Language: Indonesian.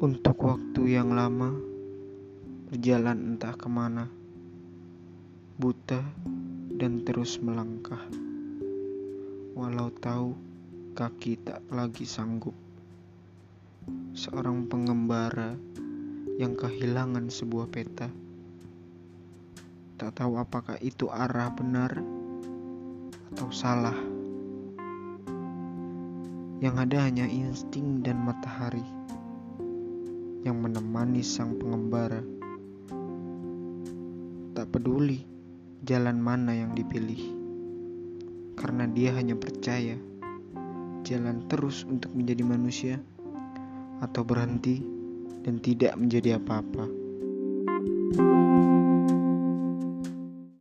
Untuk waktu yang lama Berjalan entah ke mana Buta dan terus melangkah. Walau tahu kaki tak lagi sanggup. Seorang pengembara yang kehilangan sebuah peta. Tak tahu apakah itu arah benar atau salah. Yang ada hanya insting dan matahari yang menemani sang pengembara. Tak peduli jalan mana yang dipilih, karena dia hanya percaya jalan terus untuk menjadi manusia atau berhenti dan tidak menjadi apa-apa. thank you